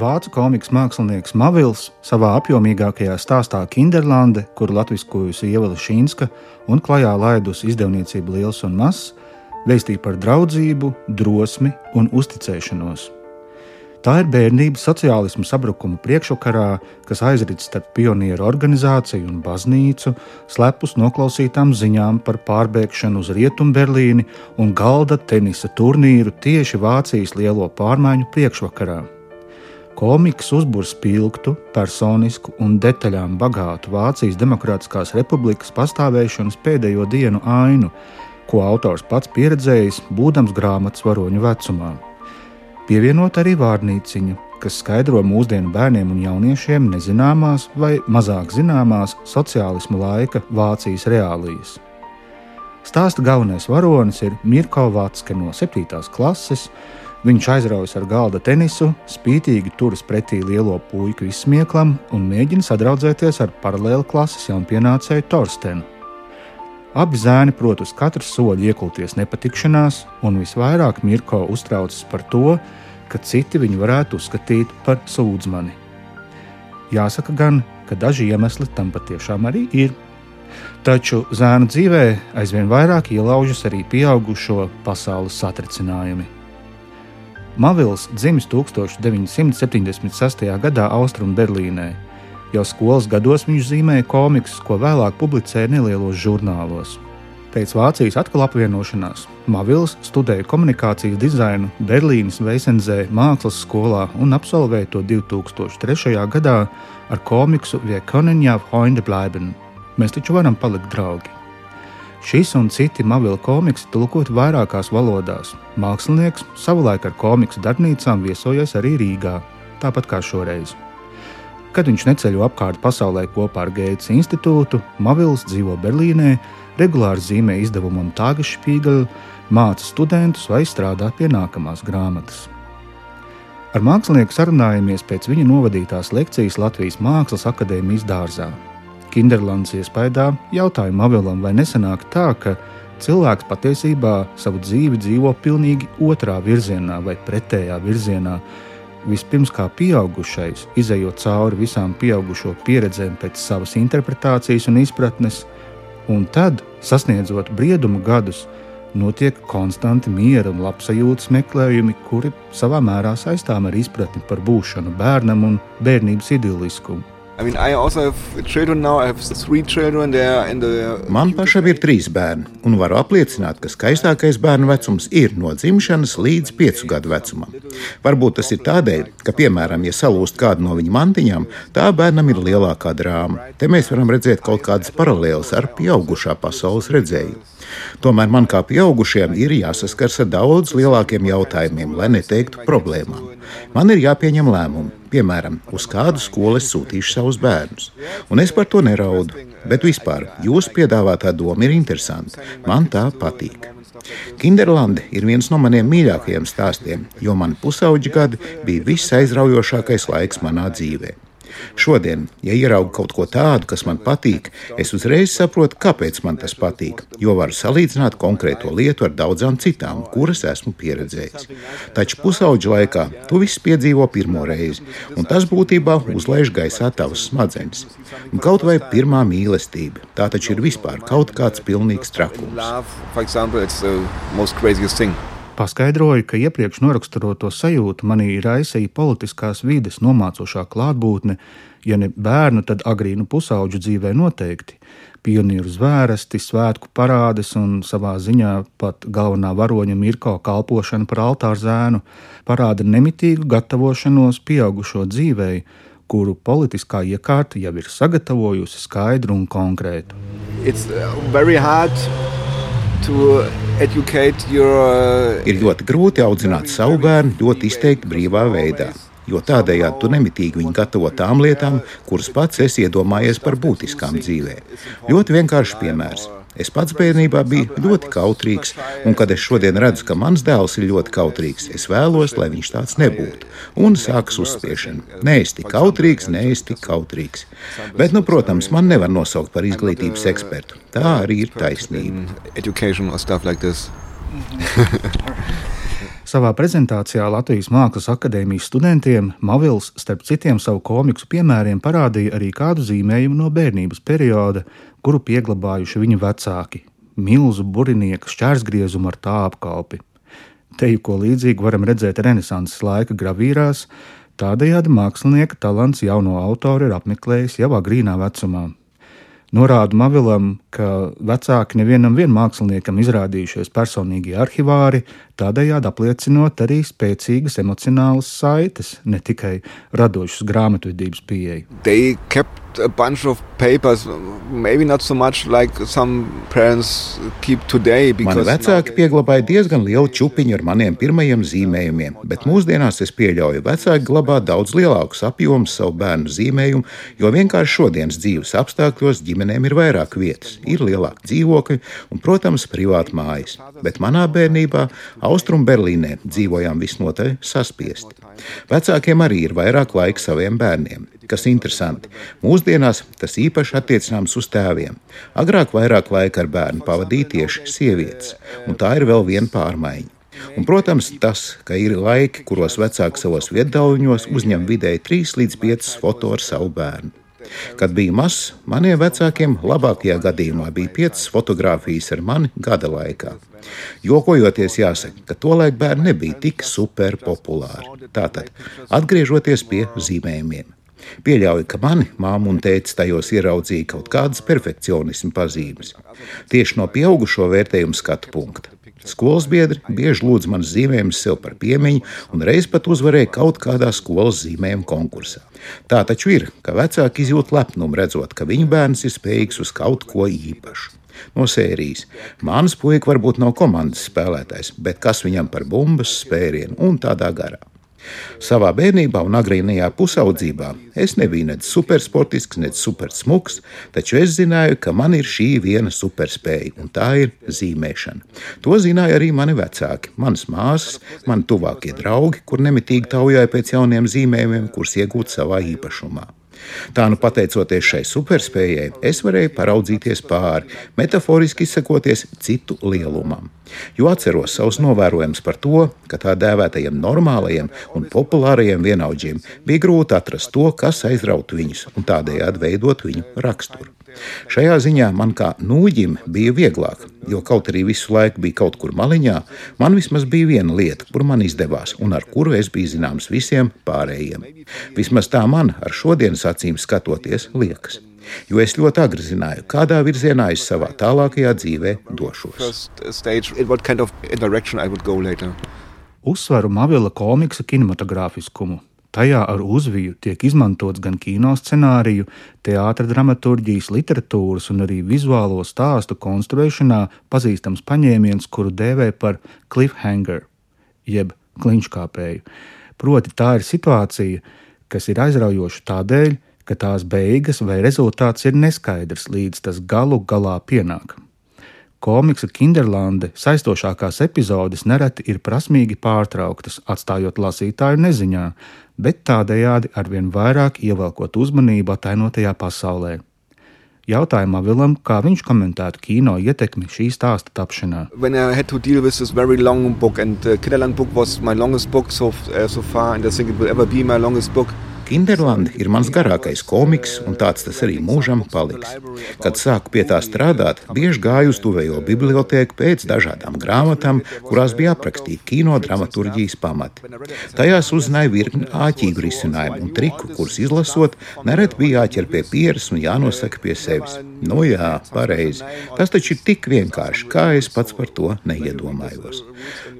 vācu komiks mākslinieks Mavils savā apjomīgākajā stāstā Kinderlande, kuru latviskojusi Ievela Šīnska un klajā laidusi izdevniecība Liels un Mazs, vēstīja par draudzību, drosmi un uzticēšanos. Tā ir bērnības sociālismu sabrukuma priekšvakarā, kas aizrit starp pionieru organizāciju un baznīcu, slepus noklausītām ziņām par pārbēgšanu uz Rietumberlīni un galda tenisa turnīru tieši Vācijas lielo pārmaiņu priekšvakarā. Komiks uzbūr spilgtu, personisku un detaļām bagātu Vācijas Demokrātiskās republikas pastāvēšanas pēdējo dienu ainu, ko autors pats pieredzējis, būdams grāmatas varoņu vecumā. Pievienot arī vārnīciņu, kas skaidro mūsdienu bērniem un jauniešiem nezināmās vai mazāk zināmās sociālisma laika Vācijas reālijas. Stāsta galvenais varonis ir Mirko Vatske no 7. klases. Viņš aizraujas ar galda tenisu, spītīgi turas pretī lielo puiku izsmieklam un mēģina sadraudzēties ar paralēli klases jaunpienācēju Torstenu. Abi zēni prot uz katru soļu iekulties nepatikšanās, un visvairāk Mirko uztraucas par to, ka citi viņu varētu uzskatīt par sūdzmani. Jāsaka gan, ka daži iemesli tam patiešām arī ir. Taču zēna dzīvē aizvien vairāk ielaužas arī pieaugušo pasaules satricinājumi. Mavils dzimis 1976. gadā Austrumberlīnē Jau skolas gados viņš zīmēja komiksus, ko vēlāk publicēja nelielos žurnālos. Pēc Vācijas atkal apvienošanās Mavils studēja komunikācijas dizainu Berlīnas Veisenzē mākslas skolā un absolvēja to 2003. gadā ar komiksu Wir können ja Freunde bleiben. Mēs taču varam palikt draugi. Šis un citi Mavila komiksi tulkoti vairākās valodās. Mākslinieks savulaik ar komiksu darbnīcām viesojas arī Rīgā, tāpat kā šoreiz. Kad viņš neceļo apkārt pasaulē kopā ar Gētas institūtu, Mavils dzīvo Berlīnē, regulāri zīmē izdevumam Tāgašpīgaļu, māca studentus vai strādā pie nākamās grāmatas. Ar mākslinieku sarunājamies pēc viņa novadītās lekcijas Latvijas Mākslas akadēmijas dārzā. Kinderlands iespējā jautāja Mavilam, vai nesanāk tā, ka cilvēks patiesībā savu dzīvi dzīvo pilnīgi otrā virzienā vai pretējā virzienā, vispirms kā pieaugušais, izējot cauri visām pieaugušo pieredzēm pēc savas interpretācijas un izpratnes, un tad, sasniedzot brieduma gadus, notiek konstanti miera un labsajūtas meklējumi, kuri savā mērā saistām ar izpratni par būšanu bērnam un bērnības idilliskumu. I mean, I Man pašam ir trīs bērni, un varu apliecināt, ka skaistākais bērnu vecums ir no dzimšanas līdz piecu gadu vecumam. Varbūt tas ir tādēļ, ka, piemēram, ja salūst kādu no viņa mantiņām, tā bērnam ir lielākā drāma. Te mēs varam redzēt kaut kādas paralēlas ar pieaugušā pasaules redzējumu. Tomēr man kā pieaugušiem ir jāsaskars ar daudz lielākiem jautājumiem, lai neteiktu problēmām. Man ir jāpieņem lēmumi, piemēram, uz kādu skolu es sūtīšu savus bērnus. Un es par to neraudu, bet vispār jūsu piedāvātā doma ir interesanta. Man tā patīk. Kinderlande ir viens no maniem mīļākajiem stāstiem, jo man pusauģi gadi bija viss aizraujošākais laiks manā dzīvēm. Šodien, ja ieraugu kaut ko tādu, kas man patīk, es uzreiz saprotu, kāpēc man tas patīk, jo varu salīdzināt konkrēto lietu ar daudzām citām, kuras esmu pieredzējis. Taču pusauģa laikā tu viss piedzīvo pirmo reizi, un tas būtībā uzlaiž gaisā tavas smadzenes. Un kaut vai pirmā mīlestība, tā taču ir vispār kaut kāds pilnīgs trakums. Paskaidroju, ka iepriekš noraksturoto sajūtu manī raisīja politiskās vides nomācošā klātbūtne, ja ne bērnu, tad agrīnu pusauģu dzīvē noteikti. Pionieru zvērsti, svētku parādes un savā ziņā pat galvenā varoņa Mirko kalpošana par altāru zēnu parāda nemitīgu gatavošanos pieaugušo dzīvei, kuru politiskā iekārta jau ir sagatavojusi skaidru un konkrētu. It's very hard Your... Uh, ir ļoti grūti audzināt savu bērnu ļoti izteikti brīvā veidā, jo tādējādi tu nemitīgi viņu gatavo tām lietām, kuras pats esi iedomājies par būtiskām dzīvē. Ļoti vienkāršs piemērs. Es pats bērnībā biju ļoti kautrīgs, un kad es šodien redzu, ka mans dēls ir ļoti kautrīgs, es vēlos, lai viņš tāds nebūtu. Un sākas uzspiešana. Nē, es tik kautrīgs, nē, es tik kautrīgs. Bet, nu, protams, man nevar nosaukt par izglītības ekspertu. Tā arī ir taisnība. Savā prezentācijā Latvijas Mākslas akadēmijas studentiem Mavils, starp citiem savu komiksu piemēriem, parādīja arī kādu zīmējumu no bērnības perioda, kuru pieglabājuši viņa vecāki - milzu burinieka šķērsgriezumu ar tā apkalpi. Teju ko līdzīgu varam redzēt Renesanses laika gravīrās, tādējādi mākslinieka talants jauno autoru ir apmeklējis jau agrīnā vecumā. Norādu Mavilam, ka vecāki nevienam māksliniekam izrādījušies personīgi arhivāri, tādējādi apliecinot arī spēcīgas emocionālas saites, ne tikai radošas grāmatvedības pieeju a bunch of papers, maybe not so much like some parents keep today. Mani vecāki pieglabāja diezgan lielu čupiņu ar maniem pirmajiem zīmējumiem, bet mūsdienās es pieļauju, vecāki glabā daudz lielākus apjomus savu bērnu zīmējumu, jo vienkārši šodienas dzīves apstākļos ģimenēm ir vairāk vietas, ir lielāki dzīvokļi un, protams, privāti mājas. Bet manā bērnībā Austrum Berlīnē dzīvojām visnotaļ saspiesti. Vecākiem arī ir vairāk laika saviem bērniem. Kas interesanti, mūsdienās tas īpaši attiecināms uz tēviem. Agrāk vairāk laika ar bērnu pavadīja tieši sievietes, un tā ir vēl viena pārmaiņa. Un, protams, tas, ka ir laiki, kuros vecāki savos viedauļņos uzņem vidēji 3 līdz 5 foto ar savu bērnu. Kad biju mazs, maniem vecākiem labākajā gadījumā bija piecas fotogrāfijas ar mani gada laikā. Jokojoties, jāsaka, ka tolaik bērni nebija tik super populāri. Tātad, atgriežoties pie zīmējumiem. Pieļauju, ka mani māma un tēvs tajos ieraudzīja kaut kādas perfekcionismu pazīmes. Tieši no pieaugušo vērtējumu skatu punkta. Skolas biedri bieži lūdz manas zīmējumus sev par piemiņu, un reiz pat uzvarēja kaut kādā skolas zīmējuma konkursā. Tā taču ir, ka vecāki izjūt lepnumu redzot, ka viņu bērns ir spējīgs uz kaut ko īpašu. No sērijas. Mans puika varbūt nav komandas spēlētājs, bet kas viņam par bumbas spērienu un tādā garā. Savā bērnībā un agrīnajā pusaudzībā es nebiju nec supersportisks, nec supersmuks, taču es zināju, ka man ir šī viena superspēja, un tā ir zīmēšana. To zināja arī mani vecāki, manas māsas, mani tuvākie draugi, kur nemitīgi taujāja pēc jauniem zīmējumiem, kurus iegūt savā īpašumā. Tā nu pateicoties šai superspējai, es varēju paraudzīties pāri, metaforiski izsakoties citu lielumam. Jo atceros savus novērojumus par to, ka tā dēvētajiem normālajiem un populārajiem vienaudžiem bija grūti atrast to, kas aizrautu viņus un tādējādi veidot viņu raksturu. Šajā ziņā man kā nūģim bija vieglāk, jo kaut arī visu laiku bija kaut kur maliņā, man vismaz bija viena lieta, kur man izdevās un ar kuru es biju zināms visiem pārējiem. Vismaz tā man ar šodienas acīm skatoties liekas. Jo es ļoti agri zināju, kādā virzienā es savā tālākajā dzīvē došos. Uzsveru Mavila komiksa kinematogrāfiskumu. Tajā ar uzviju tiek izmantots gan kino scenāriju, teātras dramaturgijas, literatūras un arī vizuālo stāstu konstruēšanā pazīstams paņēmiens, kuru dēvē par cliffhanger, jeb kliņškāpēju. Proti, tā ir situācija, kas ir aizraujoša tādēļ, ka tās beigas vai rezultāts ir neskaidrs, līdz tas galu galā pienāk. Komiksa Kinderlande saistošākās epizodes nereti ir prasmīgi pārtrauktas, atstājot lasītāju neziņā, bet tādējādi arvien vairāk ievelkot uzmanību atainotajā pasaulē. Jautājumā Vilam, kā viņš komentētu kino ietekmi šī stāsta tapšanā. Book, and uh, book was my longest book so, uh, so far, and I think it will ever be my longest book. Kinderlanda ir mans garākais komiks, un tāds tas arī mūžam paliks. Kad sāku pie tā strādāt, bieži gāju uz tuvējo bibliotēku pēc dažādām grāmatām, kurās bija aprakstīti kino dramaturgijas pamati. Tajās uzzināju virkni āķīgu risinājumu un triku, kurus izlasot, nereti bija jāķer pie pieres un jānosaka pie sevis. Nu jā, pareizi. Tas taču ir tik vienkārši, kā es pats par to neiedomājos.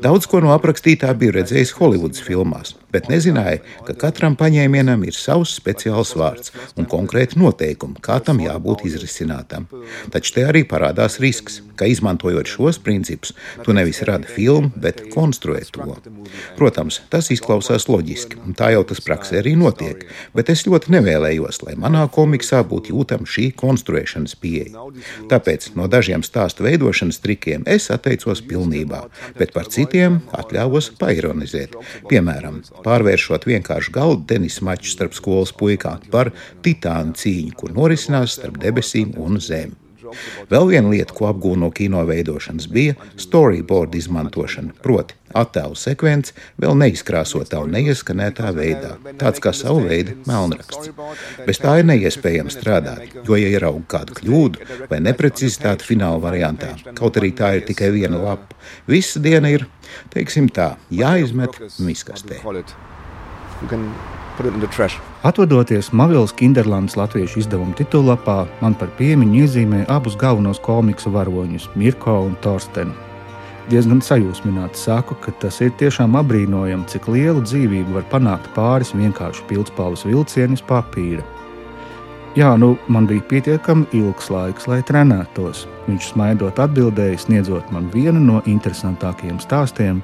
Daudz ko no aprakstītā biju redzējis Holivudas filmās, bet nezināju, ka katram paņēmienam ir savs speciāls vārds un konkrēti noteikumi, kā tam jābūt izrisinātam. Taču te arī parādās risks, ka izmantojot šos principus, tu nevis radi filmu, bet konstruē to. Protams, tas izklausās loģiski, un tā jau tas praksē arī notiek, bet es ļoti nevēlējos, lai manā komiksā būtu jūtama šī konstruēšanas pieeja. Tāpēc no dažiem stāstu veidošanas trikiem es atteicos pilnībā, bet par citiem atļāvos paironizēt. Piemēram, pārvēršot vienkāršu galdu tenisa maču starp skolas puikām par titānu cīņu, kur norisinās starp debesīm un zemi. Vēl viena lieta, ko apgūnu no kino veidošanas, bija storyboard izmantošana, proti, attēlu sekvence vēl neizkrāsotā un neieskanētā veidā, tāds kā savu veidu melnraksts. Bez tā ir neiespējams strādāt, jo, ja ieraugu kādu kļūdu vai neprecizitāti fināla variantā, kaut arī tā ir tikai viena lapa, visa diena ir, teiksim tā, jāizmet miskastē. Atvadoties Mavils Kinderlandes latviešu izdevuma titullapā, man par piemiņu iezīmē abus galvenos komiksu varoņus - Mirko un Torstenu. Diezgan sajūsmināts saku, ka tas ir tiešām apbrīnojami, cik lielu dzīvību var panākt pāris vienkārši pildspalvas vilcienus papīra. Jā, nu, man bija pietiekami ilgs laiks, lai trenētos. Viņš smaidot atbildēja, sniedzot man vienu no interesantākajiem stāstiem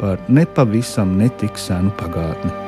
par nepavisam netik senu pagātni.